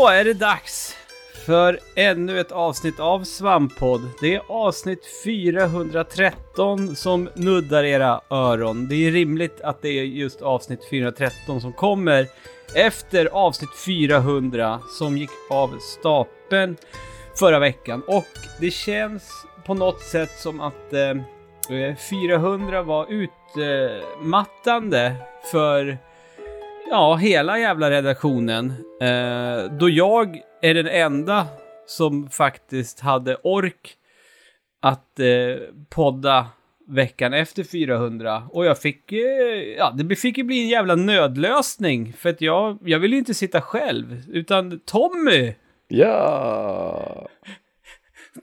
Då är det dags för ännu ett avsnitt av Svamppodd. Det är avsnitt 413 som nuddar era öron. Det är rimligt att det är just avsnitt 413 som kommer efter avsnitt 400 som gick av stapeln förra veckan. Och det känns på något sätt som att eh, eh 400 var utmattande för ja, hela jävla redaktionen. Eh, då jag är den enda som faktiskt hade ork att eh, podda veckan efter 400. Och jag fick, eh, ja, det fick ju bli en jävla nödlösning. För att jag, jag ju inte sitta själv, utan Tommy! Ja!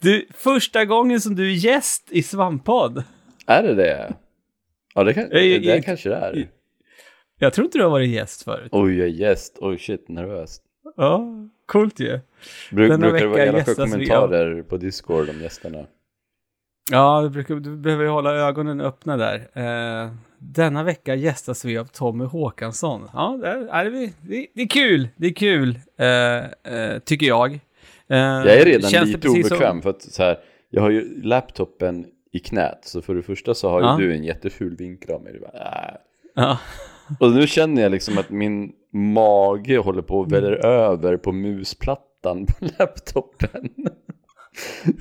Du, första gången som du är gäst i Svamppodd. Är det det? Ja, det, kan, det, jag- kanske det är. Jag tror inte du har varit gäst förut. Oj, jag är gäst. Oj, shit, nervös. Ja, coolt ju. Bruk, Denna brukar det vara elaka gästas vi kommentarer på Discord om gästerna? Ja, du, brukar, du behöver ju hålla ögonen öppna där. Eh, denna vecka gästas vi av Tommy Håkansson. Ja, det är, det, det, det är kul. Det är kul, eh, eh, tycker jag. Eh, Jag är redan känns lite precis som- obekväm för att så här, jag har ju laptopen i knät, så för det första så har ju Ja. du en jätteful vinkel av mig. Du bara, äh. Ja, Och nu känner jag liksom att min mage håller på att väller över på musplattan på laptopen.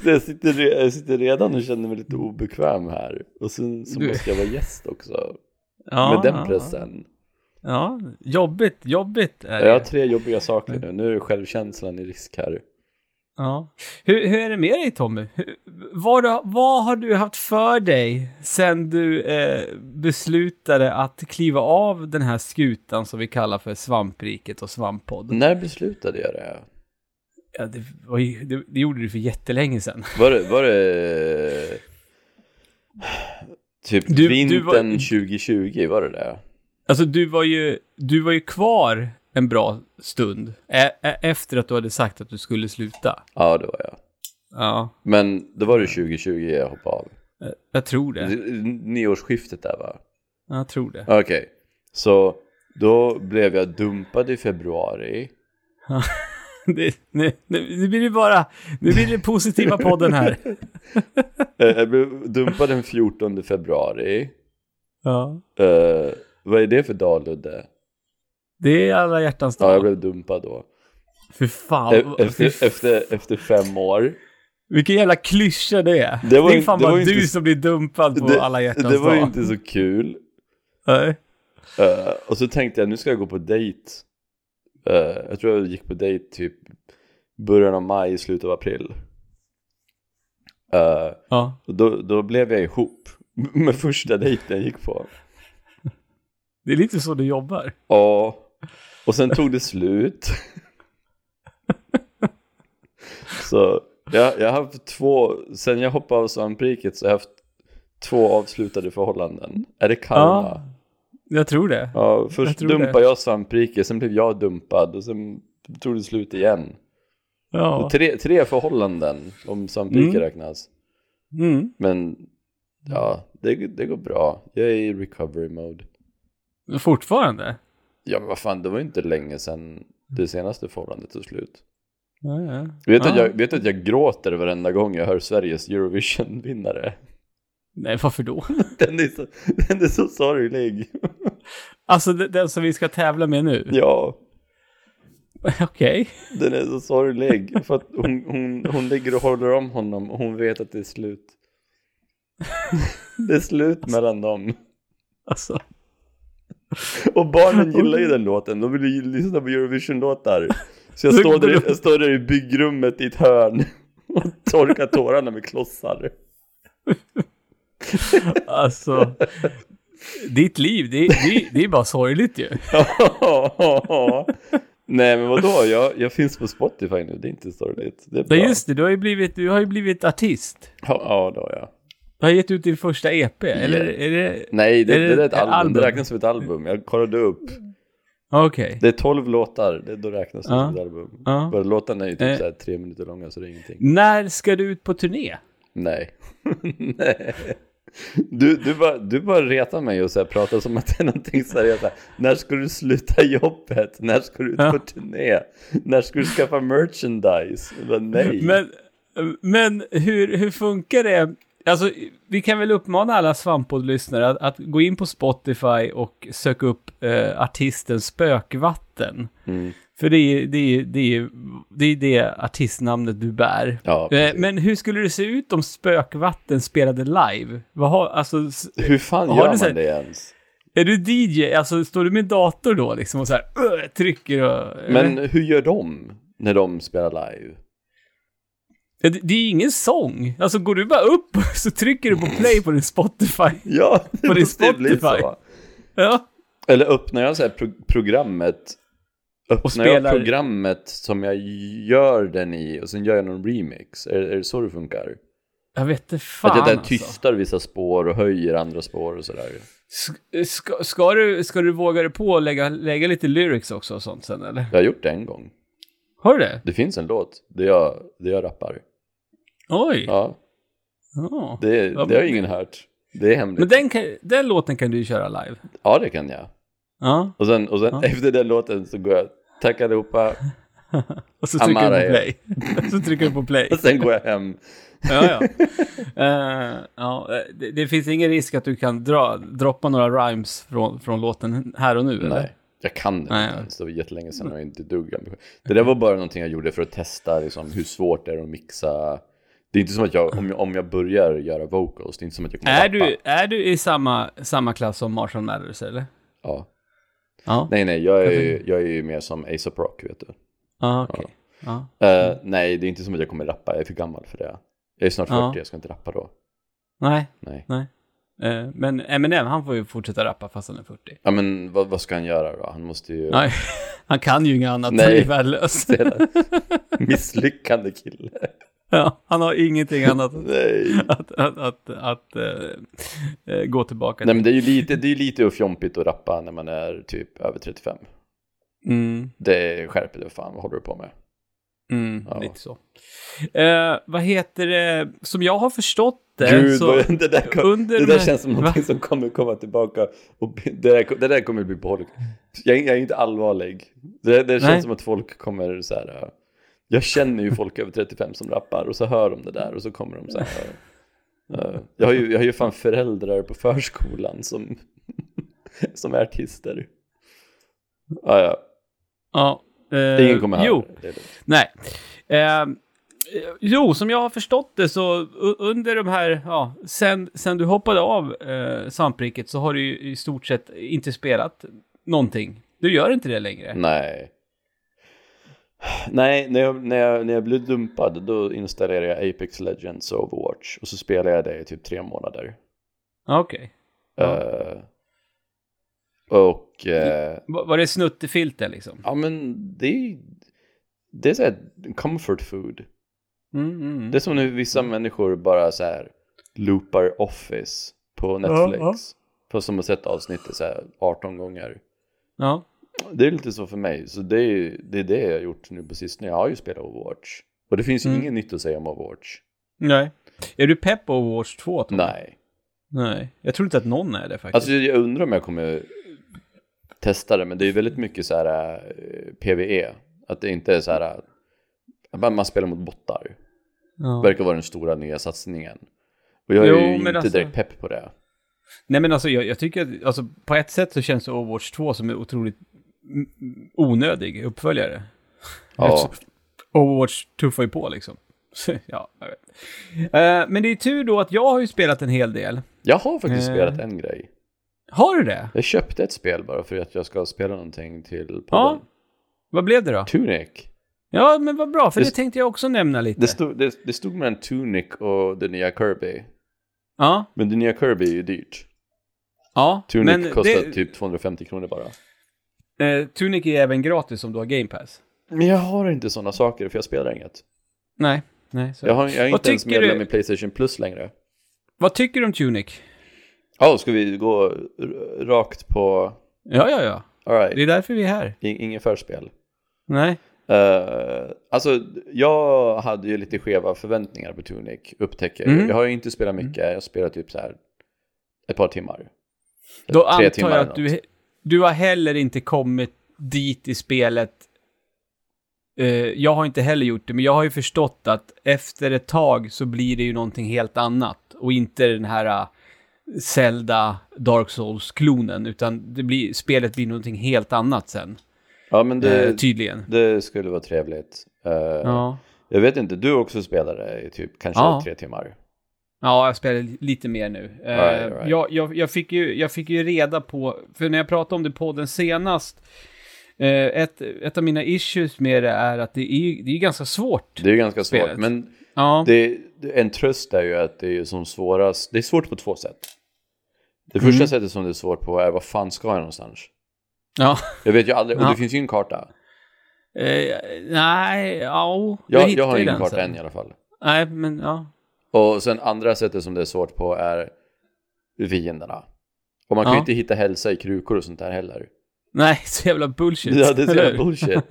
Så jag sitter, jag sitter redan och känner mig lite obekväm här. Och sen så Du- måste jag vara gäst också. ja, med den pressen. Ja, jobbigt, jobbigt är det. Jag har tre jobbiga saker nu. Nu är självkänslan i risk här. Ja. Hur, hur är det med dig Tommy? Hur, vad, du- vad har du haft för dig sen du eh, beslutade att kliva av den här skutan som vi kallar för Svampriket och Svamppodd? När beslutade jag det? Ja, det, ju, det, det gjorde du för jättelänge sedan. Var det, var det typ Du- du vintern var- 2020? Var det det? Alltså du var ju, du var ju kvar en bra stund ä, efter att du hade sagt att du skulle sluta. Ja, det var jag. Ja, Men då var det 2020 jag hoppade av. jag, tror det. Nyårsskiftet där va? Jag tror det. Okej, så då blev jag dumpad i februari. det nu, nu, blir det bara, nu blir det positiva podden här. Eh, Jag blev dumpad den 14 februari. Ja. Eh, vad är det för dag Ludde? Det är alla hjärtans Ja, jag dag. blev dumpad då. Fy fan. E- efter, efter, efter fem år. Vilken jävla klyscha det är. Det var är ju- fan det bara du inte- som blir dumpad på Det, alla hjärtans det var dag. inte så kul. Nej. Eh, och så tänkte jag nu ska jag gå på dejt. Eh, jag tror jag gick på dejt typ början av maj, slutet av april. Eh, Ja. och då, då blev jag ihop med första dejten jag gick på. Det är lite så du jobbar. Ja, och sen tog det slut. så jag, jag har haft två, sen jag hoppade av svampriket så har jag haft två avslutade förhållanden. Är det karma? Ja. Jag tror det. Ja, först tror dumpade det. jag svampriket, sen blev jag dumpad och sen tog det slut igen. Ja. Tre, tre förhållanden om svampriket Mm. räknas. Mm. Men ja, det, det går bra. Jag är i recovery mode. Fortfarande? Ja men vad fan, det var ju inte länge sedan det senaste förhållandet tog slut. Ja, ja. Vet Ja. att jag, vet att jag gråter varenda gång jag hör Sveriges Eurovision-vinnare? Nej, varför då? Den är så, den är så sorglig. Alltså den, som vi ska tävla med nu? Ja, Okej. den är så sorglig. För att hon, hon, hon ligger och håller om honom och hon vet att det är slut. Det är slut mellan dem. Alltså. Och barnen gillar ju den låten, de vill ju lyssna på Eurovision-låtar. Så jag står, där, jag står där i byggrummet i ett hörn och torkar tårarna med klossar. Alltså. Ditt liv, det, det, det är bara sorgligt ju. Nej men vadå, jag, jag finns på Spotify nu, det är inte sorgligt. Det är bra. Ja just det, du har ju blivit, du har ju blivit artist. Ja, ja då ja. Du har gett ut din första EP, eller är det... Nej, det, Är det, det är ett album. album? det räknas som ett album. Jag kollade upp. Okej. Det är 12 låtar, det, då räknas det Ja. som ett album. Ja. Bara låtarna är ju typ Eh. såhär tre minuter långa så det är ingenting. När ska du ut på turné? Nej. Nej. Du, du, bara, du bara retar mig och så här, pratar som att det är någonting seriöst. Så När ska du sluta jobbet? När ska du ut på turné? När ska du skaffa merchandise? Bara, nej. Men, men hur, hur funkar det? Alltså, vi kan väl uppmana alla Svamppodd-lyssnare att, att gå in på Spotify och söka upp eh, artisten Spökvatten. Mm. För det är det, är, det, är, det, är det artistnamnet du bär. Ja, Eh, men hur skulle det se ut om Spökvatten spelade live? Vad har, alltså, Hur fan gör man här- det ens? är du DJ? Alltså, står du med dator då liksom och så här "Ugh", trycker och... Men hur gör de när de spelar live? Det, det är ingen sång. Alltså, går du bara upp så trycker du på play på din Spotify. Ja, På din ju Spotify. så. Ja. Eller öppnar jag så här pro- programmet Öppnar spelar- jag programmet som jag gör den i och sen gör jag någon remix? Är, är det så det funkar? Jag vet inte fan att jag där alltså. tystar vissa spår och höjer andra spår och sådär. Sk- Ska, ska, du, ska du våga dig på att lägga, lägga lite lyrics också och sånt sen eller? Jag har gjort det en gång. Har du det? Det finns en låt där jag, där jag rappar. Oj! Ja, Ja. det, det har ingen hört. Det är hemligt. Men den, kan, den låten kan du köra live. Ja, det kan jag. Ja. Och sen, och sen Ja. efter den låten så går jag, tack allihopa, Och så trycker Amara du på play. så trycker du på play. och sen går jag hem. Ja, ja. Eh, ja det, det finns ingen risk att du kan dra, droppa några rhymes från, från låten här och nu, eller? Nej, jag kan det Nej, inte. Det var jättelänge sedan och inte dugg. Det där var bara någonting jag gjorde för att testa liksom, hur svårt det är att mixa. Det är inte som att jag, om jag, om jag börjar göra vocals, det är inte som att jag kommer Är rappa. du, är du i samma, samma klass som Marshall Mathers, eller? Ja. Ja. Nej, nej, jag är, ju, jag är ju mer som ASAP Rock, vet du. Ja, okej. Ja. Eh, nej, det är inte som att jag kommer rappa, jag är för gammal för det. Jag är snart 40, Ja. jag ska inte rappa då. Nej, Nej. nej. Eh, men Eminem, han får ju fortsätta rappa fast han är 40. Ja, men vad, vad ska han göra då? Han måste ju... Nej, han kan ju inget annat. Nej. Han är värdelös. Misslyckande kille. Ja, han har ingenting annat Nej. att, att, att, att eh, eh, gå tillbaka Nej till. men det är ju lite, det är lite fjompigt att rappa när man är typ över 35. Mm, Det skärper det fan, vad håller du på med? mm, Ja. lite så. Eh, vad heter det, som jag har förstått det, Gud, så det där, kom, under det de där känns som Va? någonting som kommer komma tillbaka. Och det, där, det där kommer bli på jag, är- jag är inte allvarlig. Det, det känns Nej. som att folk kommer så här. Jag känner ju folk över 35 som rappar och så hör de det där och så kommer de så här. äh, jag, har ju, jag har ju fan föräldrar på förskolan som, som är artister. Ja, ja. Ja. eh, Ingen kommer höra Jo, det. det. nej. Eh, jo, som jag har förstått det så under de här, ja, sen, sen du hoppade av eh, svampriket så har du ju i stort sett inte spelat någonting. Du gör inte det längre. Nej. Nej, när jag, när, jag, när jag blev dumpad då installerade jag Apex Legends och Overwatch och så spelade jag det i typ tre månader. Okej. Ja. Eh, och eh, Va- Var det snuttefilter liksom? ja men det är, det är så här comfort food. Mm, mm. Det är som när vissa människor bara så här loopar Office på Netflix. ja. Fast de har sett avsnittet så här 18 gånger. Ja. Det är lite så för mig, så det är det, är det jag har gjort nu på sistone. Jag har ju spelat Overwatch. Och det finns ju Mm. inget nytt att säga om Overwatch. Nej. Är du pepp på Overwatch 2? Tom? Nej. Nej. Jag tror inte att någon är det faktiskt. Alltså jag undrar om jag kommer testa det, men det är ju väldigt mycket så här eh, PVE. Att det inte är så här, eh, man man spelar mot bottar. ja. Verkar vara den stora nya satsningen. Och jag är Jo, ju inte alltså- direkt pepp på det. Nej men alltså jag, jag tycker att, alltså på ett sätt så känns Overwatch 2 som en otroligt onödig uppföljare. Ja. Overwatch tuffar ju på liksom. Ja, jag vet. Eh, men det är tur då att jag har ju spelat en hel del. Jag har faktiskt Eh. spelat en grej. Har du det? Jag köpte ett spel bara för att jag ska spela någonting till podden. Ja. Vad blev det då? Tunic. Ja, men vad bra, för det, Det- tänkte jag också nämna lite. Det stod, det, det stod mellan Tunic och det nya Kirby. Ja, Men det nya Kirby är ju dyrt. ja. Tunic men kostar det, typ 250 kronor bara. Eh, Tunic är även gratis om du har Game Pass. Men jag har inte sådana saker för jag spelar inget. Nej, nej. Så. Jag, har, jag är inte ens medlem du- i Playstation Plus längre. Vad tycker du om Tunic? Ja, ska vi gå rakt på... Ja, ja, ja. Alright, Det är därför vi är här. inget förspel. Nej. Uh, alltså, jag hade ju lite skeva förväntningar på Tunic, upptäcker Mm. Jag har ju inte spelat mycket, jag spelar typ så här ett par timmar. Då antar timmar jag att du, du har heller inte kommit dit i spelet. Eh, jag har inte heller gjort det, men jag har ju förstått att efter ett tag så blir det ju någonting helt annat. Och inte den här uh, Zelda Dark Souls-klonen, utan det blir, spelet blir någonting helt annat sen. Ja, men det, eh, tydligen. det skulle vara trevligt. Ja. Jag vet inte, du också spelade i typ kanske Ja. tre timmar. Ja, jag spelar lite mer nu. Eh, Right, right. Jag, jag, jag, fick ju, jag fick ju reda på, för när jag pratade om det på den senast, eh, ett, ett av mina issues med det är att det är, det är ganska svårt. Det är ganska Spelet. svårt, men Ja, det, en tröst är ju att det är som svårast, det är svårt på två sätt. Det första Mm. sättet som det är svårt på är, vad fan ska jag någonstans? ja. Jag vet ju aldrig, och Ja. det finns ju ingen karta. Eh, nej, ja. Jag, hittar jag har ingen karta sen. än i alla fall. Nej, men ja. Och sen andra sättet som det är svårt på är fienderna. Och man kan ju Ja. inte hitta hälsa i krukor och sånt där heller. Nej, så jävla bullshit. Ja, det är så jävla bullshit.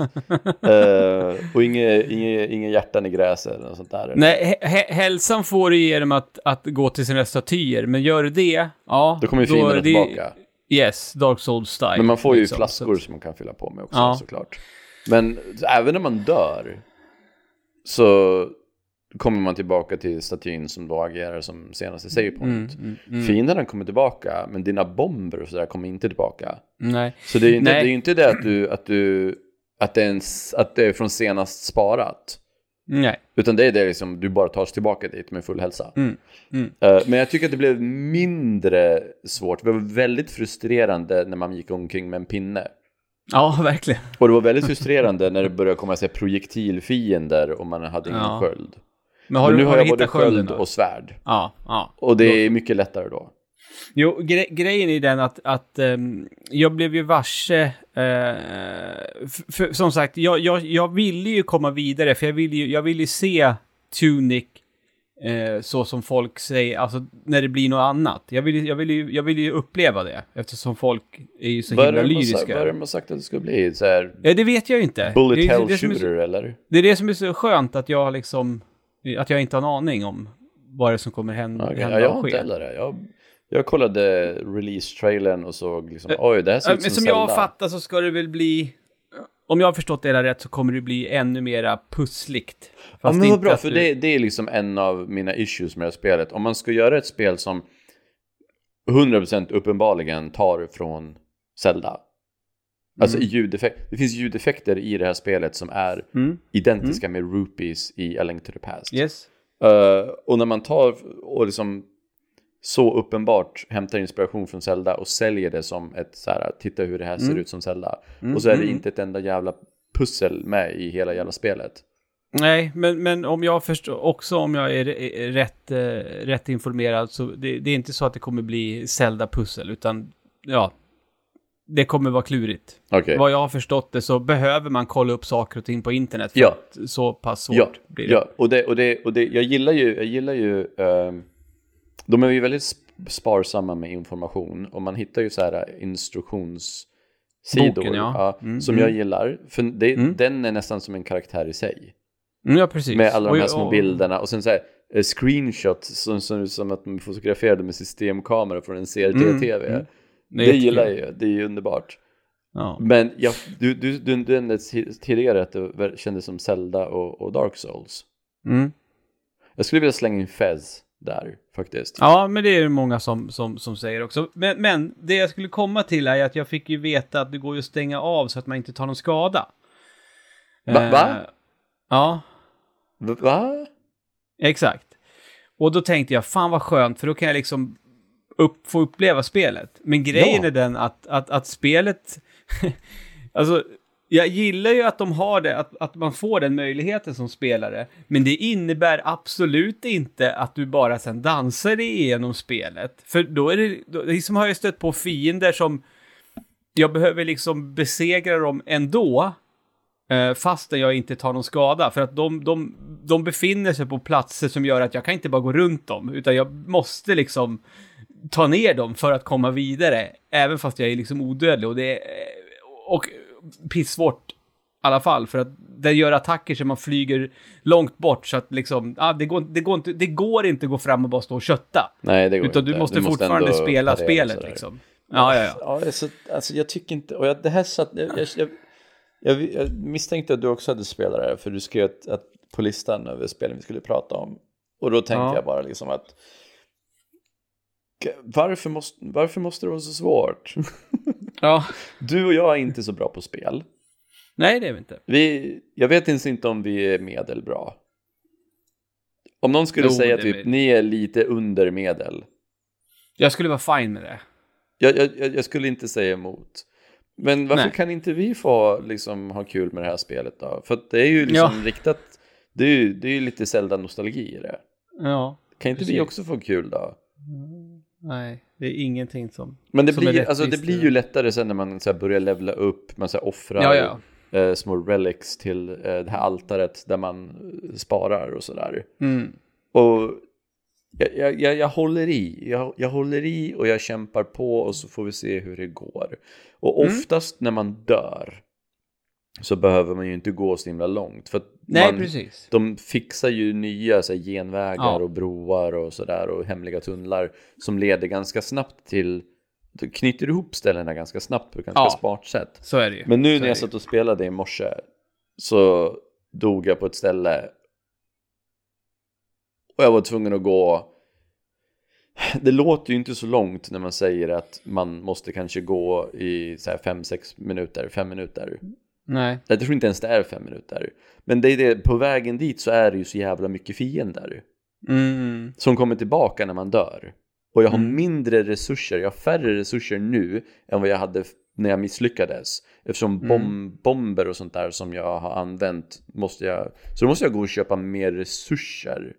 Eh, och inga, inga, inga hjärtan i gräset eller något sånt där. Nej, hä- hä- hälsan får du genom att, att gå till sina statyer, men gör du det, ja. Då kommer ju det- tillbaka. Yes, Dark Souls style. Men man får ju liksom. flaskor Så- som man kan fylla på med också Ja. såklart. Men även när man dör så kommer man tillbaka till statyn som då agerar som senaste save Mm, mm, mm. Fienderna kommer tillbaka, men dina bomber och sådär kommer inte tillbaka. Nej. Så det är ju inte, det är inte det att du, att du, att det, är en, s- att det är från senast sparat. Nej. Utan det är det liksom, du bara tar tillbaka dit med full hälsa. Mm, mm. Eh, men jag tycker att det blev mindre svårt. Det var väldigt frustrerande när man gick omkring med en pinne. Ja, verkligen. Och det var väldigt frustrerande när det började komma så här, projektilfiender och man hade ingen Ja. sköld. Men har Men du, nu har jag både sköld och svärd. Ja, ja. Och det är mycket lättare då. Jo, gre grejen är den att, att ehm, jag blev ju varse, eh, f- för, som sagt, jag, jag, jag ville ju komma vidare, för jag ville ju, jag ville ju se Tunic eh, så som folk säger, alltså när det blir något annat. Jag vill, ju- jag vill, ju, jag vill ju uppleva det, eftersom folk är ju så Vad är himla lyriska. vad är det de har sagt att det ska bli? Så här, Ja, det vet jag ju inte. bullet det, är- hell det, är shooter så, eller? det är det som är så skönt, att jag liksom, att jag inte har en aning om vad det är som kommer hända, Okej, hända ja, jag har inte heller det. Jag, jag kollade release-trailern och såg liksom, oj det här ser Ja, ut Men som som jag Zelda. fattar så ska det väl bli... Om jag har förstått det hela rätt så kommer det bli ännu mera pussligt. Ja men vad bra, för du- det, det är liksom en av mina issues med det här spelet. Om man ska göra ett spel som 100% uppenbarligen tar från Zelda. Alltså Mm. i ljudeffekt. Det finns ljudeffekter i det här spelet som är Mm. identiska med Rupees i A Link to the Past. Yes. Eh, och när man tar och liksom så uppenbart hämtar inspiration från Zelda och säljer det som ett så här, titta hur det här ser Mm. ut som Zelda. Mm, Och så är det mm. inte ett enda jävla pussel med i hela jävla spelet. Nej, men, men om jag förstår, också om jag är, är rätt, eh, rätt informerad så det, det är inte så att det kommer bli Zelda-pussel, utan ja, det kommer vara klurigt. Okej. Vad jag har förstått det så behöver man kolla upp saker och ting på internet för Ja. att så pass svårt Ja, blir det. ja, och det, och det, och det, jag gillar ju, jag gillar ju, ehm, de är ju väldigt sp- sparsamma med information och man hittar ju så här instruktionssidor Boken, ja. Mm, som mm. jag gillar, för det, Mm. den är nästan som en karaktär i sig. Mm, ja, precis. Med alla de här små och- bilderna och sen så här eh, screenshots som ser ut som att man fotograferade med systemkamera från en CRT-TV. Mm. Det, gillar jag ju, det är ju underbart. Ja. Men jag, du, du, du, du nämnde ti- tidigare att det kändes som Zelda och, och Dark Souls. Mm. Jag skulle vilja slänga in Fez där faktiskt. Ja, men det är det många som, som, som säger också. Men, men det jag skulle komma till är att jag fick ju veta att det går ju att stänga av så att man inte tar någon skada. Va- va? Eh, ja, Va? exakt. Och då tänkte jag, fan vad skönt, för då kan jag liksom upp, få uppleva spelet. Men grejen Ja. är den att, att, att spelet... alltså, jag gillar ju att de har det, att, att man får den möjligheten som spelare. Men det innebär absolut inte att du bara sen dansar dig igenom spelet. För då är det, då, liksom har jag stött på fiender som jag behöver liksom besegra dem ändå. Eh, fastän jag inte tar någon skada. För att de, de, de befinner sig på platser som gör att jag kan inte bara gå runt dem. Utan jag måste liksom ta ner dem för att komma vidare. Även fast jag är liksom odödlig. Och det är och pissvårt alla fall, för att det gör attacker så man flyger långt bort så att liksom, ah, det, går, det, går inte, det går inte att gå fram och bara stå och kötta. Nej, det går Utan inte. du måste fortfarande ändå spela spelet liksom. Ja, ja, ja. Ja, alltså, alltså jag tycker inte, och jag, det här satt, jag, jag, jag, jag, jag misstänkte att du också hade spelat det här, för du skrev att, att på listan över spelen vi skulle prata om. Och då tänkte Ja. jag bara liksom att varför måste, varför måste det vara så svårt? ja. Du och jag är inte så bra på spel. Nej, det är vi inte. Vi, jag vet ens inte om vi är medelbra. Om någon skulle Jo, säga typ, ni är lite under medel. Jag skulle vara fine med det. Jag, jag, jag skulle inte säga emot. Men varför Nej. kan inte vi få liksom, ha kul med det här spelet då? För det är ju liksom riktat, det är ju, det är ju lite Zelda-nostalgi i det. Ja. Kan inte vi Precis. också få kul då? Nej, det är ingenting som... Men det Som är blir, alltså, det blir ju lättare sen när man så här, börjar levla upp, man så här, offrar Ja, ja. eh, små relics till eh, det här altaret där man eh, sparar och sådär. Mm. Och jag, jag, jag, jag håller i, jag, jag håller i och jag kämpar på och så får vi se hur det går. Och Mm. oftast när man dör så behöver man ju inte gå så himla långt. För Nej, man, precis. de fixar ju nya så här, genvägar Ja. och broar och sådär och hemliga tunnlar som leder ganska snabbt till knyter ihop ställena ganska snabbt på ett ganska Ja. smart sätt. Så är det ju. Men nu Så när är jag satt och spelade i morse så dog jag på ett ställe och jag var tvungen att gå det låter ju inte så långt när man säger att man måste kanske gå i 5-6 minuter, 5 minuter. Nej. Jag tror inte ens det är 5 minuter. Men det är det, på vägen dit så är det ju så jävla mycket fiender Mm. som kommer tillbaka när man dör. Och jag har Mm. mindre resurser, jag har färre resurser nu än vad jag hade när jag misslyckades. Eftersom Mm. bom bomber och sånt där som jag har använt måste jag, så då måste jag gå och köpa mer resurser.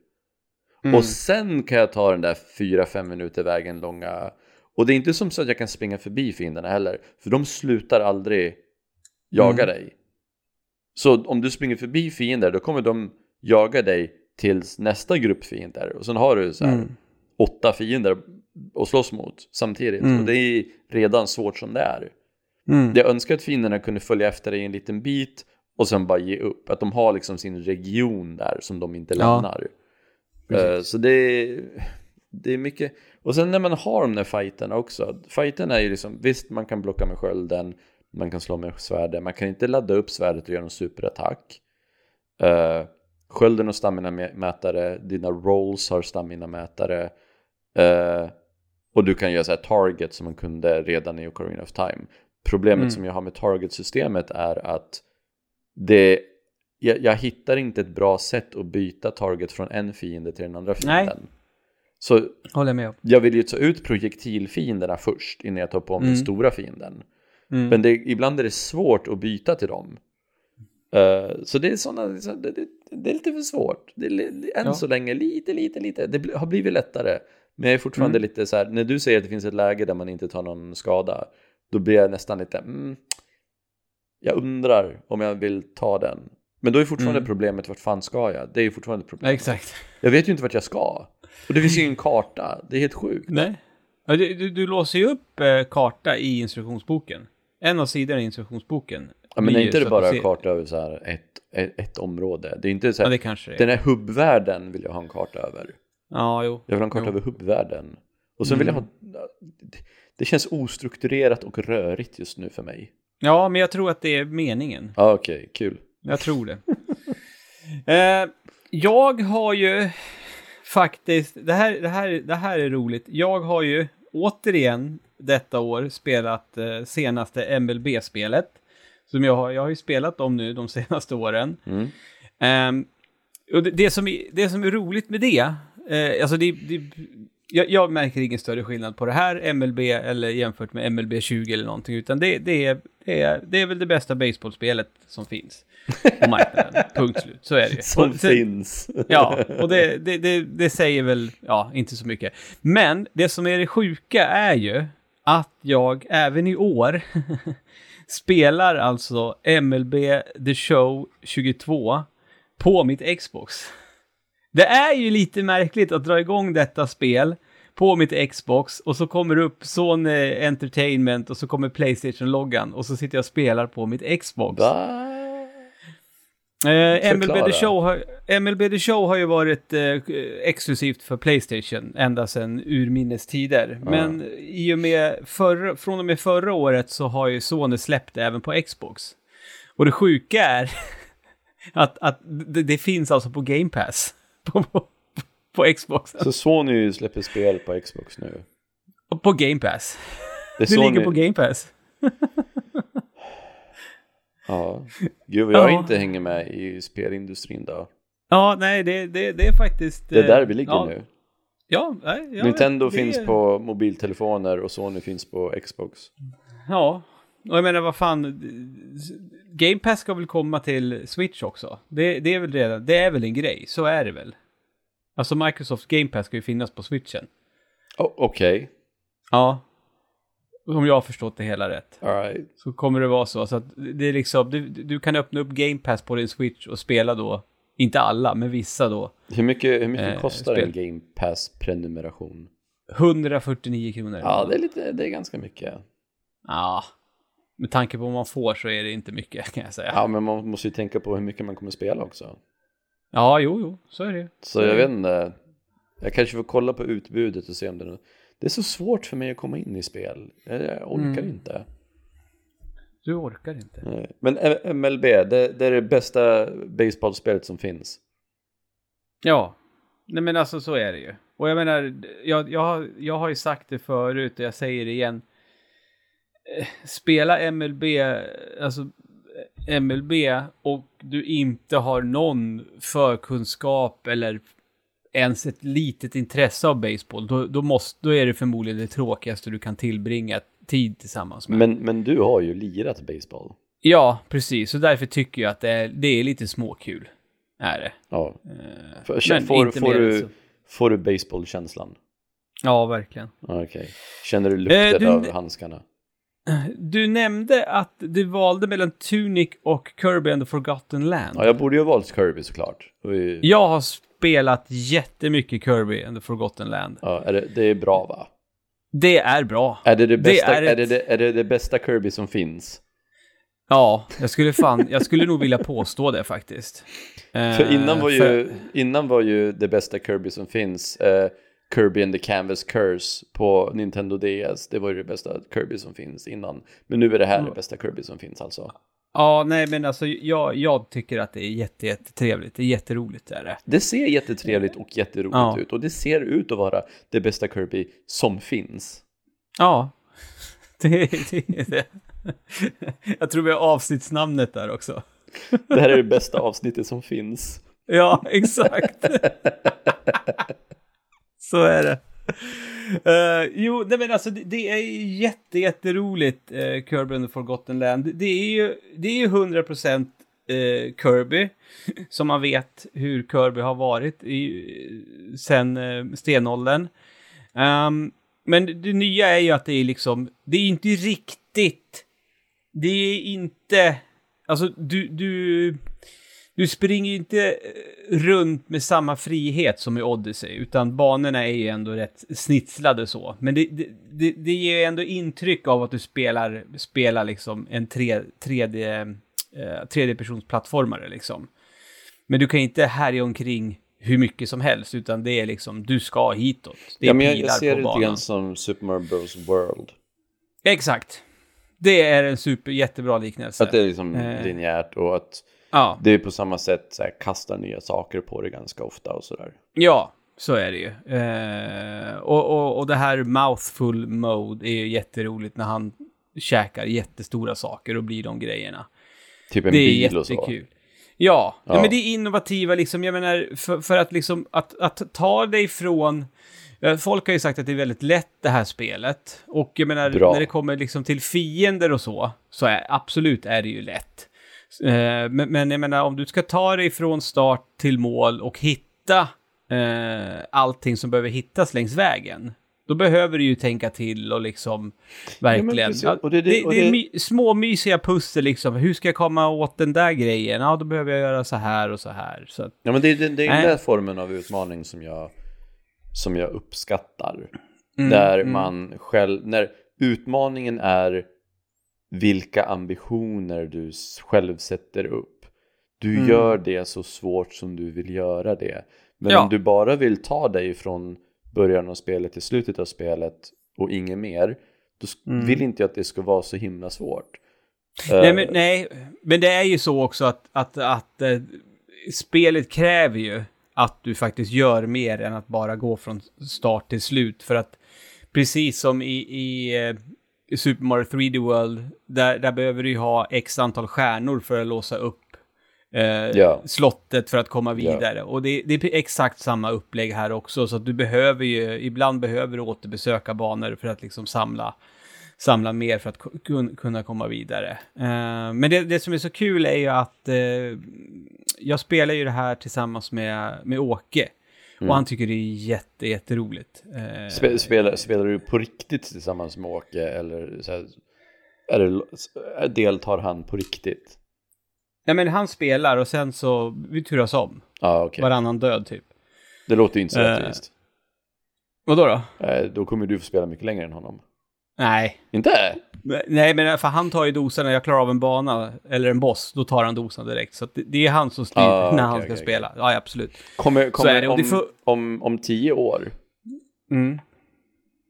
Mm. Och sen kan jag ta den där 4-5 minuter vägen långa. Och det är inte som så att jag kan springa förbi fienderna heller. För de slutar aldrig jaga Mm. dig. Så om du springer förbi fiender då kommer de jaga dig tills nästa grupp fiender. Och sen har du så här Mm. åtta fiender att slåss mot samtidigt. Mm. Och det är redan svårt som det är. Mm. Jag önskar att fienderna kunde följa efter dig en liten bit och sen bara ge upp. Att de har liksom sin region där som de inte Ja. lämnar. Precis. Eh, så det är, det är mycket. Och sen när man har de där fighterna också. Fighterna är ju liksom, visst man kan blocka med skölden, man kan slå med svärdet, man kan inte ladda upp svärdet och göra en superattack. Uh, skölden och stamina-mätare, dina rolls har stamina-mätare. Eh, och du kan göra så här target som man kunde redan i Ocarina of Time. Problemet Mm. som jag har med target-systemet är att det, jag, jag hittar inte ett bra sätt att byta target från en fiende till den andra Nej. fienden. Så Håller jag med jag vill ju ta ut projektilfienderna först innan jag tar på mig Mm. den stora fienden. Mm. Men det, ibland är det svårt att byta till dem. Eh, så det är såna, det, det, det är lite för svårt. Det är, än Ja. så länge lite, lite, lite. Det har blivit lättare. Men jag är fortfarande Mm. lite så här, när du säger att det finns ett läge där man inte tar någon skada, då blir jag nästan lite, mm, jag undrar om jag vill ta den. Men då är fortfarande Mm. problemet, vart fan ska jag? Det är fortfarande ett problem. Ja, exakt. Jag vet ju inte vart jag ska. Och det finns ju ingen karta, det är helt sjukt. Nej. Du, du, du låser ju upp eh, karta i instruktionsboken. En av sidorna i instruktionsboken. Ja, men är inte det bara ser- karta över så här ett, ett, ett område? Det är inte så Ja, här, det kanske det är. den här hubbvärlden vill jag ha en karta över. Ja, jo. Jag vill ha en karta Jo. över hubbvärlden. Och sen vill jag Mm. ha... det- Det känns ostrukturerat och rörigt just nu för mig. Ja, men jag tror att det är meningen. Ja, okej, kul. Jag tror det. eh, jag har ju faktiskt, det här, det, här, det här är roligt. Jag har ju återigen detta år spelat eh, senaste MLB-spelet. Som jag har, jag har ju spelat dem nu de senaste åren. Mm. Ehm, och det, det, som är, det som är roligt med det, eh, alltså det, det jag, jag märker ingen större skillnad på det här MLB eller jämfört med MLB 20 eller någonting, utan det, det, är, det, är, det är väl det bästa baseballspelet som finns på marknaden. Punkt slut, så är det ju. Som Och sen- finns. Ja, och det, det, det, det säger väl, ja, inte så mycket. Men det som är det sjuka är ju att jag även i år spelar alltså MLB The Show 22 på mitt Xbox. Det är ju lite märkligt att dra igång detta spel på mitt Xbox och så kommer det upp Sony Entertainment och så kommer Playstation-loggan och så sitter jag och spelar på mitt Xbox. Bye. Eh, MLB. The Show har, MLB The Show har ju varit eh, exklusivt för Playstation ända sedan urminnes tider. Men i och med förra, från och med förra året så har ju Sony släppt det även på Xbox. Och det sjuka är att, att det, det finns alltså på Game Pass. På, på, på Xbox. Så Sony släpper spel på Xbox nu. På Game Pass. Det, Det ligger på Game Pass. Ja. Gud vad jag Ja. inte hänger med i spelindustrin då. Ja, nej, det, det, det är faktiskt... Det är eh, där vi ligger ja, nu. Ja, nej, ja, Nintendo det finns på mobiltelefoner och Sony finns på Xbox. Ja, och jag menar vad fan. Game Pass ska väl komma till Switch också? Det, det är väl redan, det är väl en grej, så är det väl? Alltså Microsoft Game Pass ska ju finnas på Switchen. Oh, Okej, Ja. Om jag har förstått det hela rätt. alright. Så kommer det vara så. så att det är liksom, du, du kan öppna upp Game Pass på din Switch och spela då, inte alla, men vissa då, Hur mycket, hur mycket Eh, kostar spel. en Game Pass-prenumeration? 149 kronor. Ja, det är, lite, det är ganska mycket. Ja. Med tanke på vad man får så är det inte mycket kan jag säga. Ja, men man måste ju tänka på hur mycket man kommer spela också. Ja, jo, jo, så är det. Så jag vet inte. Jag kanske får kolla på utbudet och se om det är något. Det är så svårt för mig att komma in i spel. Jag, orkar Mm. inte. Du orkar inte. Nej. Men MLB, det, det är det bästa baseballspelet som finns. Ja, nej men alltså så är det ju. Och jag menar, jag, jag, jag har ju sagt det förut och jag säger det igen. Eh, Spela MLB, alltså eh, MLB och du inte har någon förkunskap eller ens ett litet intresse av baseball, då, då, måste, då är det förmodligen det tråkigaste du kan tillbringa tid tillsammans med. Men, men du har ju lirat baseball. Ja, precis. Så därför tycker jag att det är, det är lite småkul. Är det. Ja. Eh, För, men får, inte får, mer du, så. får du baseballkänslan? Ja, verkligen. Okej. Känner du lukten Eh, du- av handskarna? Du nämnde att du valde mellan Tunic och Kirby and the Forgotten Land. Ja, jag borde ju ha valt Kirby såklart. Vi- Jag har spelat jättemycket Kirby and the Forgotten Land. Ja, är det, det är bra va? Det är bra. Är det det bästa, är är, ett- det, det, är det det bästa Kirby som finns? Ja, jag skulle fan, jag skulle nog vilja påstå det faktiskt. För innan var ju, för- innan var ju det bästa Kirby som finns eh, Kirby and the Canvas Curse på Nintendo DS. Det var ju det bästa Kirby som finns innan. Men nu är det här det bästa Kirby som finns alltså. Ja, nej men alltså jag, jag tycker att det är jätte, jättetrevligt. Det är jätteroligt är det. Det ser jättetrevligt och jätteroligt Ja. ut och det ser ut att vara det bästa Kirby som finns. Ja, det är det. det. Jag tror vi har avsnittsnamnet där också. Det här är det bästa avsnittet som finns. Ja, exakt. Så är det. Uh, jo, nej men alltså det, det är jätte, jätteroligt, uh, Kirby and the Forgotten Land. Det- är ju, det är ju 100% uh, eh, Kirby, som man vet hur Kirby har varit i, sen uh, stenåldern. Um, men det, det nya är ju att det är liksom, det är inte riktigt, det är inte, alltså du, du, du springer ju inte eh, runt med samma frihet som i Odyssey, utan banorna är ju ändå rätt snitslade så. Men det, det, det, det ger ju ändå intryck av att du spelar, spelar liksom en 3, 3D, eh, tredjepersonsplattformare liksom. Men du kan inte härja omkring hur mycket som helst, utan det är liksom, du ska hitåt. Det är Ja, men jag, jag ser det lite grann som Super Mario Bros World. Exakt. Det är en super, jättebra liknelse. Att det är liksom Eh. linjärt och att Ja. det är på samma sätt så här, kastar nya saker på det ganska ofta och sådär. Ja, så är det ju. Eh, och, och, och det här mouthful mode är ju jätteroligt när han käkar jättestora saker och blir de grejerna. Typ en det är bil och så. jättekul. Ja, ja. Ja. men det är innovativa liksom, jag menar, för, för att liksom, att, att ta dig från... eh, Folk har ju sagt att det är väldigt lätt det här spelet. Och jag menar, Bra. när det kommer liksom till fiender och så, så är absolut är det ju lätt. Eh, men, men jag menar, om du ska ta dig från start till mål och hitta eh, allting som behöver hittas längs vägen, då behöver du ju tänka till och liksom verkligen... precis. Ja, Och det- det, det- och det är my, små mysiga pussel liksom. Hur ska jag komma åt den där grejen? Ja, då behöver jag göra så här och så här. Så att, Ja men det, är- det, det är den där formen av utmaning som jag, som jag uppskattar. Mm, där mm. man själv, när utmaningen är vilka ambitioner du själv sätter upp. Du Mm. gör det så svårt som du vill göra det. Men Ja. om du bara vill ta dig från början av spelet till slutet av spelet och inget mer, då Mm. vill inte jag att det ska vara så himla svårt. Nej Eh, men, nej, men det är ju så också att, att, att eh, spelet kräver ju att du faktiskt gör mer än att bara gå från start till slut. För att precis som i, i, eh, i Super Mario 3D World, där, där behöver du ju ha x antal stjärnor för att låsa upp eh, Ja. slottet för att komma vidare. Och det, det är exakt samma upplägg här också, så att du behöver ju, ibland behöver du återbesöka banor för att liksom samla samla mer för att ku- kun, kunna komma vidare. Eh, men det, det som är så kul är ju att eh, jag spelar ju det här tillsammans med, med Åke. Mm. Och han tycker det är jätte, jätteroligt. Eh, Spe, spelar, spelar du på riktigt tillsammans med Åke eller så här, är det, deltar han på riktigt? Nej men han spelar och sen så, vi turas om. Ja, okej. Varannan död typ. Det låter ju inte så Eh. rättvist. Vadå då? Eh, Då kommer du få spela mycket längre än honom. Nej. Inte? Nej men för han tar ju dosan när jag klarar av en bana eller en boss, då tar han dosan direkt. Så det, det är han som styr Ah, när okej, han ska okej, spela. Ja, absolut. Kommer, kommer det, om, får- om, om tio år, Mm.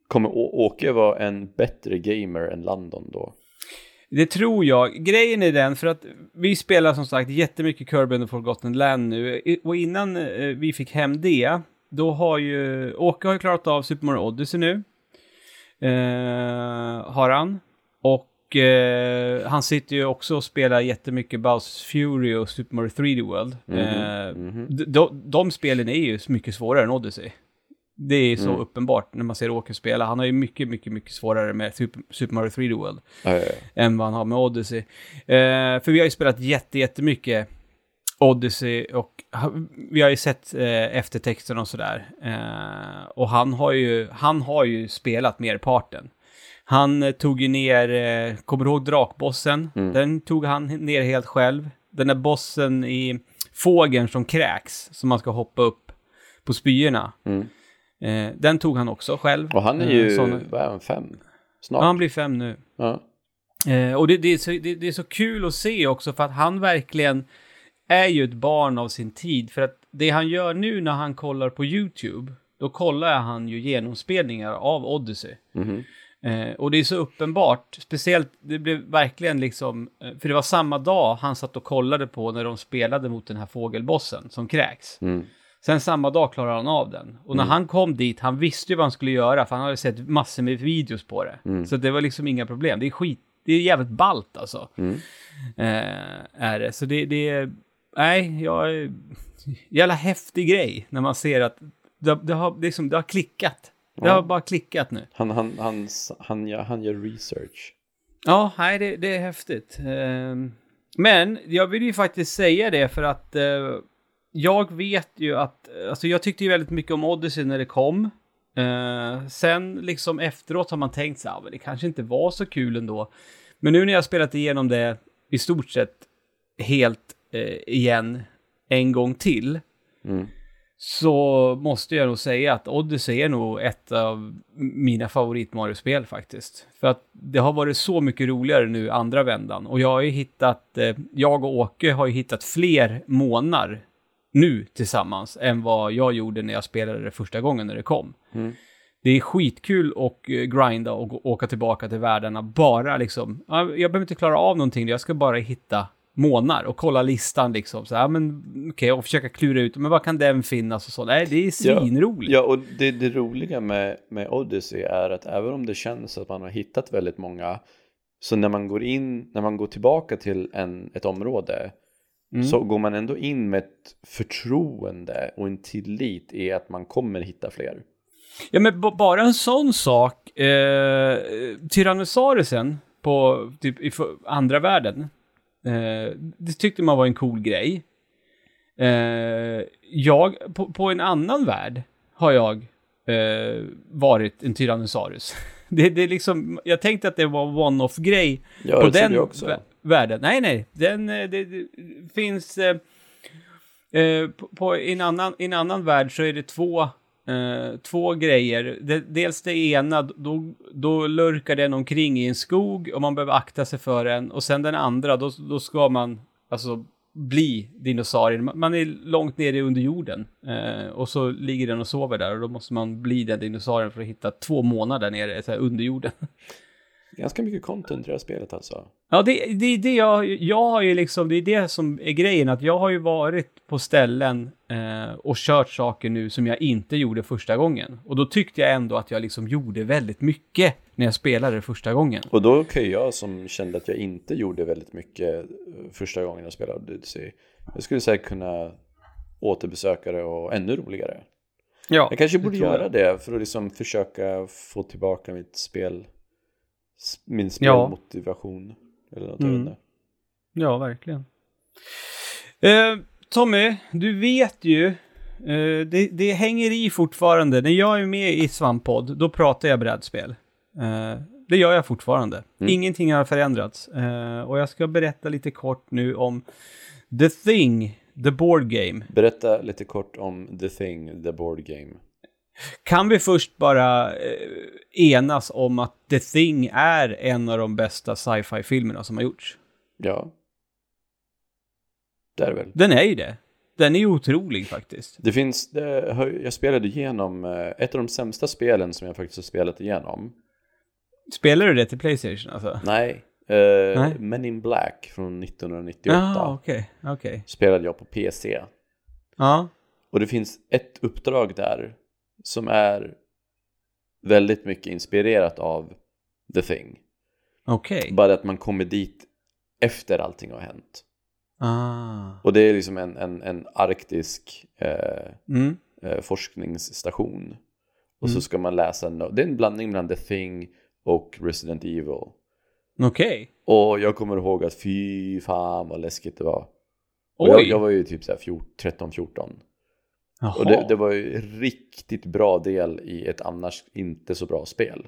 kommer Å- Åke vara en bättre gamer än Landon då? Det tror jag. Grejen är den, för att vi spelar som sagt jättemycket Kirby and the Forgotten Land nu. Och innan eh, vi fick hem det, då har ju... Åke har ju klarat av Super Mario Odyssey nu. Eh, har han. Och eh, han sitter ju också och spelar jättemycket Bowsers Fury och Super Mario 3D World. Mhm, Eh, mhm. de, de, de spelen är ju mycket svårare än Odyssey. Det är så Mm. uppenbart när man ser Åke spela. Han har ju mycket, mycket, mycket svårare med Super, Super Mario 3D World Ja, ja, ja. än vad han har med Odyssey. Eh, för vi har ju spelat jätte, jättemycket Odyssey och vi har ju sett eh, eftertexten och sådär. Eh, och han har, ju, han har ju spelat merparten. Han eh, tog ju ner, eh, kommer du ihåg drakbossen? Mm. Den tog han ner helt själv. Den där bossen i fågeln som kräks, som man ska hoppa upp på spyorna. Mm. Eh, den tog han också själv. Och han är Eh, ju, såna- vad är han, fem? Ja, Snart? han blir fem nu. Ja. Eh, och det, det, är så, det, det är så kul att se också för att han verkligen är ju ett barn av sin tid. För att det han gör nu när han kollar på YouTube, då kollar han ju genomspelningar av Odyssey. Mhm. Eh, och det är så uppenbart, speciellt, det blev verkligen liksom, eh, för det var samma dag han satt och kollade på när de spelade mot den här fågelbossen som kräks. Mm. Sen samma dag klarade han av den. Och när Mm. han kom dit, han visste ju vad han skulle göra, för han hade sett massor med videos på det. Mm. Så det var liksom inga problem. Det är skit, det är jävligt ballt alltså. Mm. Eh, är det. Så det, det är, nej, jag, jävla häftig grej när man ser att det, det, har, liksom, det har klickat. Det Ja. har bara klickat nu. Han, han, han, han, gör, han gör research. Ja, nej, det, det är häftigt. Ehm, men jag vill ju faktiskt säga det för att eh, jag vet ju att, alltså jag tyckte ju väldigt mycket om Odyssey när det kom. Eh, sen liksom efteråt har man tänkt så här, "Ah, men det kanske inte var så kul ändå. Men nu när jag har spelat igenom det i stort sett helt eh, igen en gång till, Mm. så måste jag nog säga att Odyssey är nog ett av mina favorit Mario-spel faktiskt. För att det har varit så mycket roligare nu andra vändan. Och jag har ju hittat, eh, jag och Åke har ju hittat fler månar nu tillsammans än vad jag gjorde när jag spelade det första gången när det kom. Mm. Det är skitkul att eh, grinda och åka tillbaka till världarna. Bara liksom, ja, jag behöver inte klara av någonting, jag ska bara hitta månar och kolla listan liksom. Så ja, men okej, och försöka klura ut, men vad kan den finnas och så. Nej, det är svinroligt. Ja, och det, det roliga med, med Odyssey är att även om det känns att man har hittat väldigt många så när man går in, när man går tillbaka till en, ett område Mm. så går man ändå in med ett förtroende och en tillit i att man kommer hitta fler. Ja, men bara en sån sak. Eh, Tyrannosaurusen på typ i andra världen. Eh, det tyckte man var en cool grej. Eh, jag, på, på en annan värld har jag eh, varit en Tyrannosaurus. Det, det är liksom, jag tänkte att det var en one-off-grej Ja, på den också. vä- världen. Nej, nej. Den, eh, det, det finns... Eh, eh, på, på en, annan, en annan värld så är det två, eh, två grejer. Det, dels det ena, då, då lurkar den omkring i en skog och man behöver akta sig för den. Och sen den andra, då, då ska man alltså bli dinosaurien. Man är långt nere under jorden eh, och så ligger den och sover där och då måste man bli den dinosaurien för att hitta två månader nere så här, under jorden. Ganska mycket content i det här spelet alltså. Ja, det, det är det jag, jag har ju liksom, det är det som är grejen, att jag har ju varit på ställen eh, och kört saker nu som jag inte gjorde första gången. Och då tyckte jag ändå att jag liksom gjorde väldigt mycket när jag spelade det första gången. Och då kan ju jag som kände att jag inte gjorde väldigt mycket eh, första gången jag spelade Odyssey. Jag skulle säkert kunna återbesöka det och ännu roligare. Ja, Jag kanske det borde jag. göra det för att liksom försöka få tillbaka mitt spel, min Ja. spelmotivation. Eller något, Mm. Ja, verkligen. Eh, Tommy, du vet ju, eh, det, det hänger i fortfarande. När jag är med i Svamppodd, då pratar jag brädspel. Eh, det gör jag fortfarande. Mm. Ingenting har förändrats. Eh, och jag ska berätta lite kort nu om The Thing, The Board Game. Berätta lite kort om The Thing, The Board Game. Kan vi först bara eh, enas om att The Thing är en av de bästa sci-fi-filmerna som har gjorts? Ja. Det är väl. Den är ju det. Den är ju otrolig faktiskt. Det finns, jag spelade igenom eh, ett av de sämsta spelen som jag faktiskt har spelat igenom. Spelar du det till Playstation alltså? Nej. Eh, Nej. Men in Black från 1998 Ja, okej, okej. spelade jag på PC. Ja, Och det finns ett uppdrag där som är väldigt mycket inspirerat av The Thing. okej. Bara att man kommer dit efter allting har hänt. Ah. Och det är liksom en, en, en arktisk eh, Mm. eh, forskningsstation. Och Mm. så ska man läsa, no- det är en blandning mellan The Thing och Resident Evil. Okej. Och jag kommer ihåg att fy fan vad läskigt det var. Och Oj! jag, jag var ju typ så här 13-14. Jaha. Och det, det var ju riktigt bra del i ett annars inte så bra spel.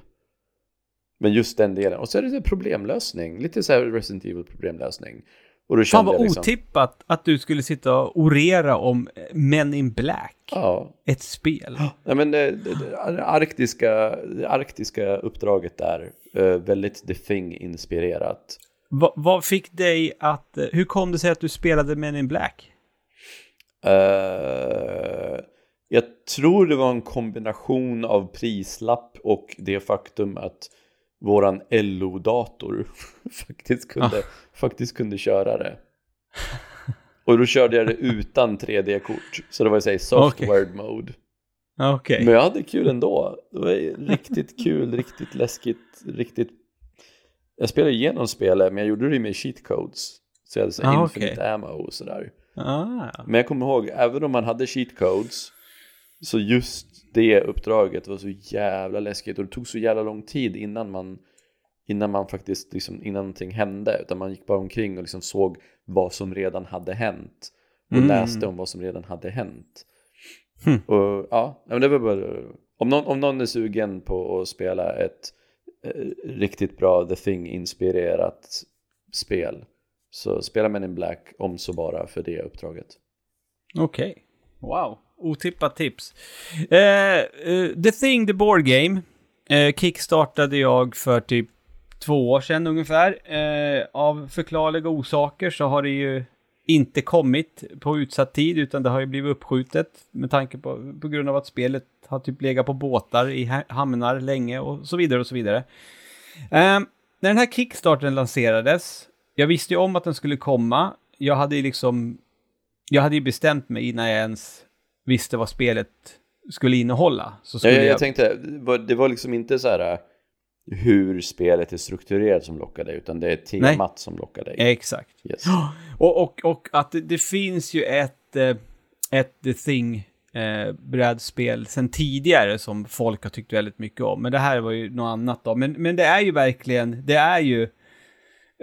Men just den delen. Och så är det problemlösning. Lite så här Resident Evil problemlösning. Och då Fan vad liksom, otippat att du skulle sitta och orera om eh, Men in Black. Ja, Ett spel. Nej, men det, det, det, arktiska, det arktiska uppdraget där, eh, väldigt The Thing-inspirerat. Va, vad fick dig att... eh, Hur kom det sig att du spelade Men in Black? Eh, jag tror det var en kombination av prislapp och det faktum att våran LO-dator faktiskt, kunde, faktiskt kunde köra det. Och då körde jag det utan 3D-kort, så det var här software mode. Okej. Men jag hade kul ändå. Det var riktigt kul, riktigt läskigt, riktigt... Jag spelade igenom spelet, men jag gjorde det med cheat codes. Så jag hade så Ah, infinite okej. ammo och sådär. Ah. Men jag kommer ihåg, även om man hade cheat codes, så just det uppdraget var så jävla läskigt och det tog så jävla lång tid innan man innan man faktiskt liksom, innan någonting hände utan man gick bara omkring och liksom såg vad som redan hade hänt och Mm. läste om vad som redan hade hänt. Hmm. Och ja, men det var bara om någon, om någon är sugen på att spela ett eh, riktigt bra The Thing-inspirerat spel så spela Men in Black om så bara för det uppdraget. Okej. Wow. Otippat tips. Uh, uh, The Thing, The Board Game, uh, kickstartade jag för typ två år sedan ungefär. Av förklarliga orsaker så har det ju inte kommit på utsatt tid, utan det har ju blivit uppskjutet med tanke på, på grund av att spelet har typ legat på båtar i hamnar länge och så vidare och så vidare. När den här kickstarten lanserades, jag visste ju om att den skulle komma. Jag hade ju liksom jag hade ju bestämt mig innan jag ens visste vad spelet skulle innehålla. Så Ja, skulle jag, jag, jag tänkte, det var, liksom inte så här äh, hur spelet är strukturerat som lockade utan det är temat som lockar dig. Exakt. Yes. Och, och, och att det, det finns ju ett, eh, ett The Thing eh, brädspel sen tidigare som folk har tyckt väldigt mycket om. Men det här var ju något annat då. Men, men det är ju verkligen, det är ju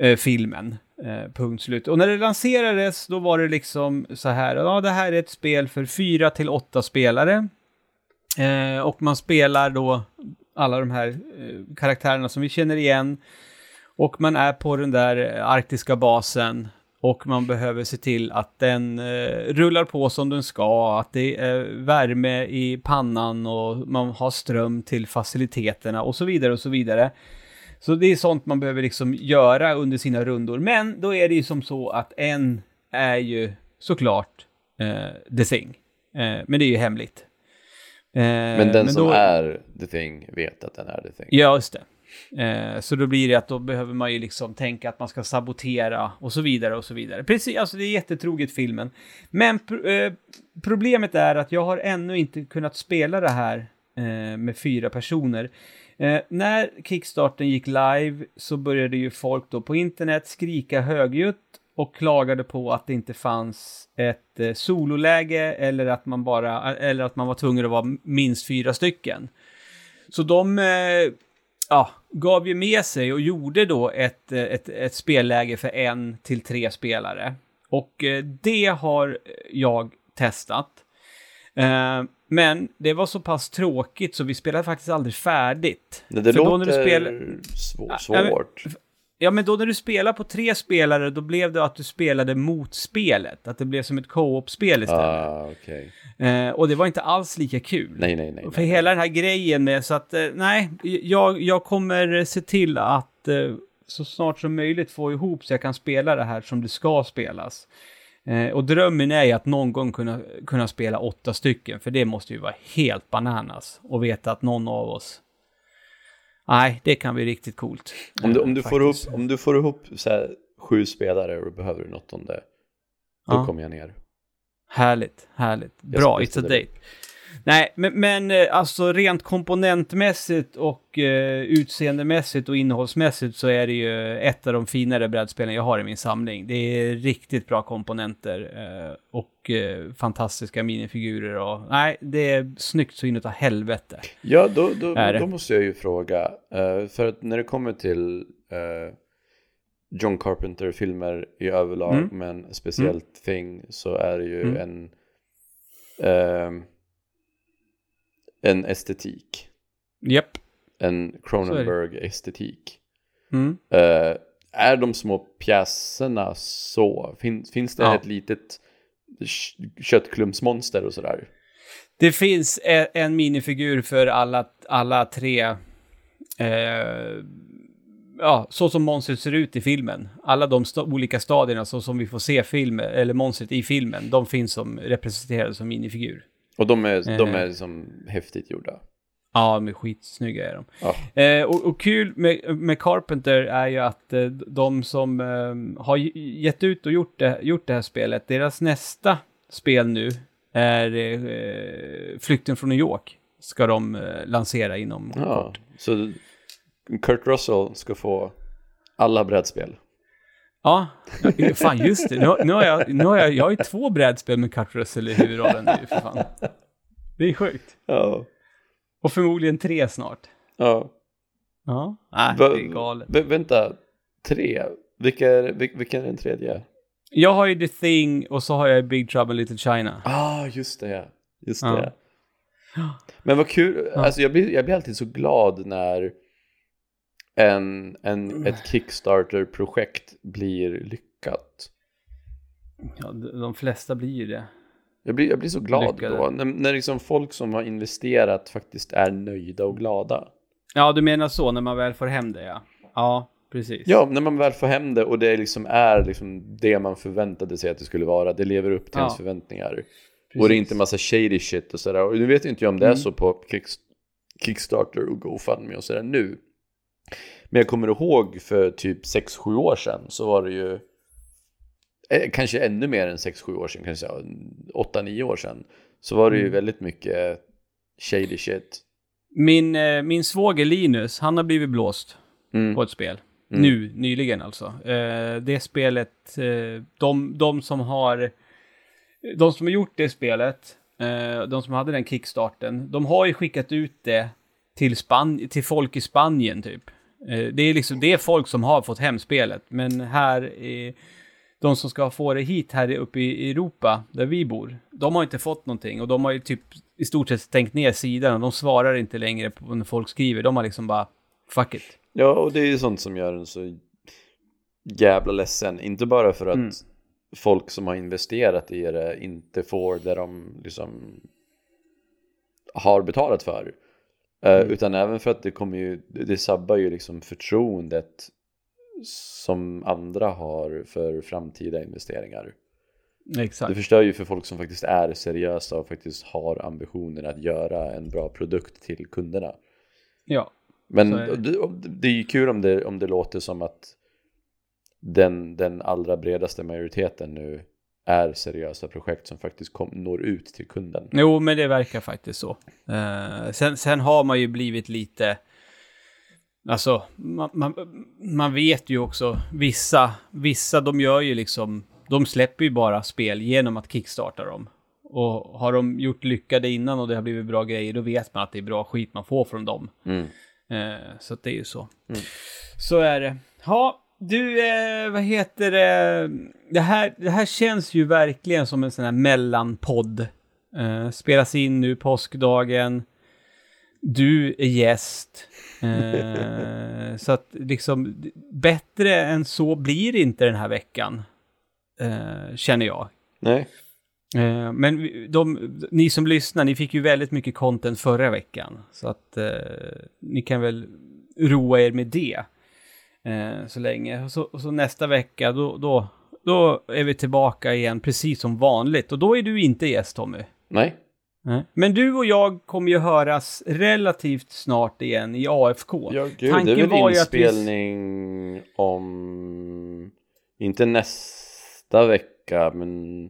eh, filmen. Eh, punkt slut. Och när det lanserades då var det liksom så här, ja det här är ett spel för fyra till åtta spelare. Eh, och man spelar då alla de här eh, karaktärerna som vi känner igen. Och man är på den där arktiska basen och man behöver se till att den eh, rullar på som den ska, att det är värme i pannan och man har ström till faciliteterna och så vidare och så vidare. Så det är sånt man behöver liksom göra under sina rundor. Men då är det ju som så att en är ju såklart uh, The Thing. Uh, men det är ju hemligt. Uh, men den men som då... är The Thing vet att den är The Thing. Ja, just det. Eh, så då blir det att då behöver man ju liksom tänka att man ska sabotera och så vidare och så vidare. Precis, alltså det är jättetroget filmen. Men eh, problemet är att jag har ännu inte kunnat spela det här eh, med fyra personer. Eh, när Kickstarten gick live så började ju folk då på internet skrika högljutt och klagade på att det inte fanns ett eh, sololäge eller att man bara, eh, eller att man var tvungen att vara minst fyra stycken. Så de eh, ja, gav ju med sig och gjorde då ett, eh, ett, ett spelläge för en till tre spelare. Och eh, det har jag testat. Eh, men det var så pass tråkigt så vi spelade faktiskt aldrig färdigt. Det, det låter spel... svårt. Ja, men då när du spelar på tre spelare, då blev det att du spelade mot spelet. Att det blev som ett co-op-spel istället. Ah, okay. eh, och det var inte alls lika kul. Nej, nej, nej. För nej, hela den här grejen med, så att, eh, nej, jag, jag kommer se till att eh, så snart som möjligt få ihop så jag kan spela det här som det ska spelas. Eh, och drömmen är ju att någon gång kunna, kunna spela åtta stycken, för det måste ju vara helt bananas. Och veta att någon av oss Nej, det kan bli riktigt coolt. Om du, om du, får, ihop, om du får ihop så här, sju spelare och behöver du något om det, då ja. kommer jag ner. Härligt, härligt. Bra, it's a date. Nej, men, men eh, alltså rent komponentmässigt och eh, utseendemässigt och innehållsmässigt så är det ju ett av de finare brädspelen jag har i min samling. Det är riktigt bra komponenter eh, och eh, fantastiska minifigurer och nej, det är snyggt så inåt helvete. Ja, då, då, då, måste jag ju fråga, uh, för att när det kommer till uh, John Carpenter-filmer i överlag, mm. men speciellt mm. Thing, så är det ju mm. en en estetik. Japp. En Cronenberg-estetik. Mm. Uh, är de små pjäserna så? Fin finns det ja. ett litet köttklumpsmonster och sådär? Det finns e-, en minifigur för alla, alla tre. Eh, ja, så som monstret ser ut i filmen. Alla de st olika stadierna så som vi får se film, eller monstret i filmen, de finns som representerade som minifigur. Och de är, eh. de är liksom häftigt gjorda. Ja, de är skitsnygga är de. Ja. Eh, och, och, kul med, med Carpenter är ju att eh, de som eh, har gett ut och gjort det, gjort det här spelet, deras nästa spel nu är eh, Flykten från New York. Ska de eh, lansera inom ja, kort. Så Kurt Russell ska få alla brädspel. Ja, fan just det. Nu, nu, har jag, nu har jag, jag har ju två brädspel med Kurt Russell i huvudrollen nu för fan. Det är sjukt. Ja. Och förmodligen tre snart. Ja. Ja, nej, det är galet. vänta, tre? Vilka är, vilka är den tredje? Jag har ju The Thing och så har jag Big Trouble Little China. Ah, just det. Just det. Ja. Men vad kul, ja. alltså jag blir, jag blir alltid så glad när en, en, ett Kickstarter-projekt blir lyckat. Ja, de flesta blir ju det. Jag blir, jag blir så glad Lyckade. då, när, när liksom folk som har investerat faktiskt är nöjda och glada. Ja, du menar så, när man väl får hem det ja. Ja, precis. Ja, när man väl får hem det och det liksom är liksom det man förväntade sig att det skulle vara. Det lever upp till ja. ens förväntningar. Precis. Och det är inte massa shady shit och sådär. Och nu vet inte jag om det är mm. så på Kickstarter och GoFundMe och sådär nu. Men jag kommer ihåg för typ 6-7 år sedan så var det ju eh, kanske ännu mer än 6-7 år sedan, kanske 8-9 år sedan så var det ju mm. väldigt mycket shady shit. Min, eh, min svåger Linus, han har blivit blåst mm. på ett spel. Mm. Nu, nyligen alltså. Eh, det spelet, de, de som har de som har gjort det spelet, de som hade den kickstarten, de har ju skickat ut det till, Span till folk i Spanien typ. Eh, det är liksom, det är folk som har fått hem spelet, men här, är de som ska få det hit här uppe i Europa, där vi bor, de har inte fått någonting och de har ju typ i stort sett stängt ner sidan och de svarar inte längre på när folk skriver. De har liksom bara, fuck it. Ja, och det är ju sånt som gör en så jävla ledsen. Inte bara för att mm. folk som har investerat i det inte får det de liksom har betalat för. Eh, mm. Utan även för att det kommer ju, det sabbar ju liksom förtroendet som andra har för framtida investeringar. Exakt. Det förstör ju för folk som faktiskt är seriösa och faktiskt har ambitioner att göra en bra produkt till kunderna. Ja. Men är det. det, det är ju kul om det, om det låter som att den, den allra bredaste majoriteten nu är seriösa projekt som faktiskt kom, når ut till kunden. Jo, men det verkar faktiskt så. Eh, sen, sen har man ju blivit lite... Alltså, man, man, man vet ju också, vissa, vissa de gör ju liksom, de släpper ju bara spel genom att kickstarta dem. Och har de gjort lyckade innan och det har blivit bra grejer, då vet man att det är bra skit man får från dem. Mm. Eh, så att det är ju så. Mm. Så är det. Ja, du, eh, vad heter det? Det här, det här känns ju verkligen som en sån här mellanpodd. Eh, spelas in nu påskdagen. Du är gäst. Eh, så att liksom, bättre än så blir det inte den här veckan. Eh, känner jag. Nej, Eh, men de, ni som lyssnar, ni fick ju väldigt mycket content förra veckan. Så att eh, ni kan väl roa er med det. Eh, så länge. Och så, och så nästa vecka, då, då, då är vi tillbaka igen precis som vanligt. Och då är du inte gäst Tommy. nej. Nej. Men du och jag kommer ju höras relativt snart igen i AFK. Ja, gud, Tanken det är väl att vi- inspelning om, inte nästa vecka, men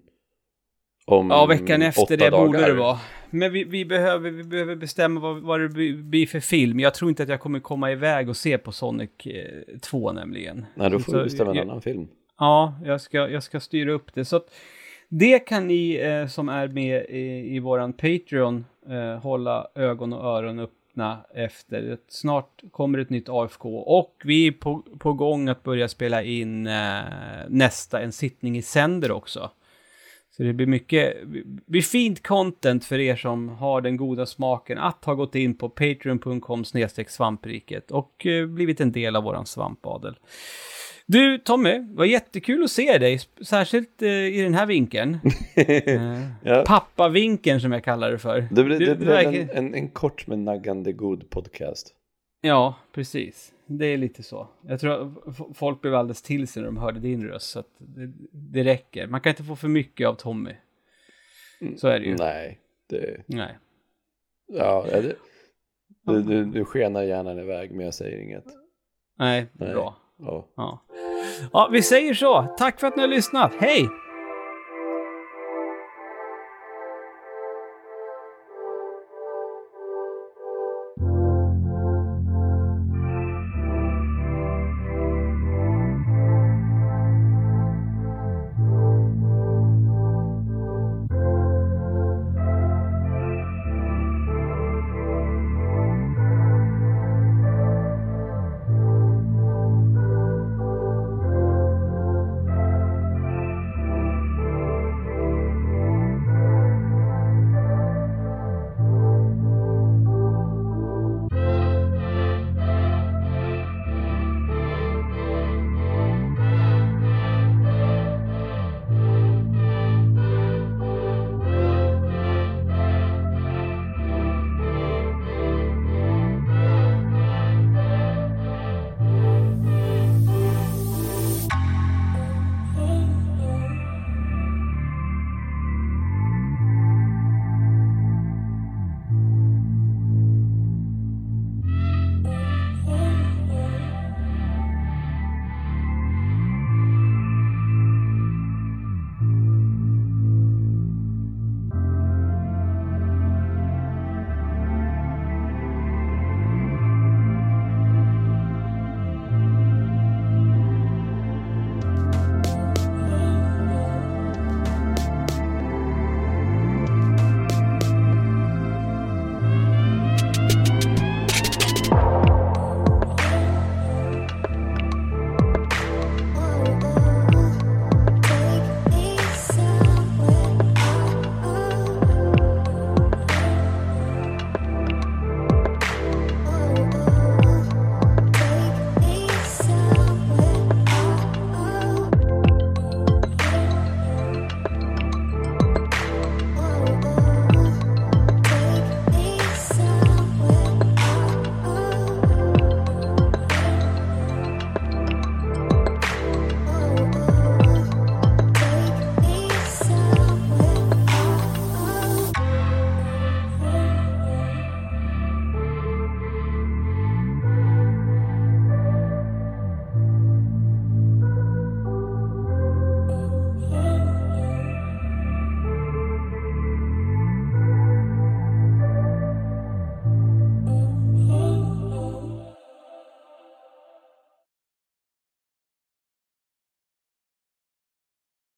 om Ja, veckan efter det borde dagar. det vara. Men vi, vi, behöver, vi behöver bestämma vad, vad det blir- för film. Jag tror inte att jag kommer komma iväg och se på Sonic eh, 2 nämligen. Nej, då får Så vi bestämma en jag- annan film. Ja, jag ska, jag ska styra upp det. Så att det kan ni eh, som är med i, i våran Patreon eh, hålla ögon och öron öppna efter. Snart kommer ett nytt AFK och vi är på, på gång att börja spela in eh, nästa, en sittning i sänder också. Så det blir mycket, blir fint content för er som har den goda smaken att ha gått in på patreon.com svampriket och eh, blivit en del av våran svampadel. Du Tommy, det var jättekul att se dig, särskilt eh, i den här vinkeln. eh, Ja. Pappavinkeln som jag kallar det för. Det blev, Du- det blev en, en, en kort men naggande god podcast. Ja, precis. Det är lite så. Jag tror folk blev alldeles till sig när de hörde din röst, så att det, det räcker. Man kan inte få för mycket av Tommy. Så är det ju. Nej, det, Nej. ja, det, du, du, du skenar hjärnan iväg men jag säger inget. Nej, Nej. bra. Ja. Ja. ja, vi säger så. Tack för att ni har lyssnat. Hej!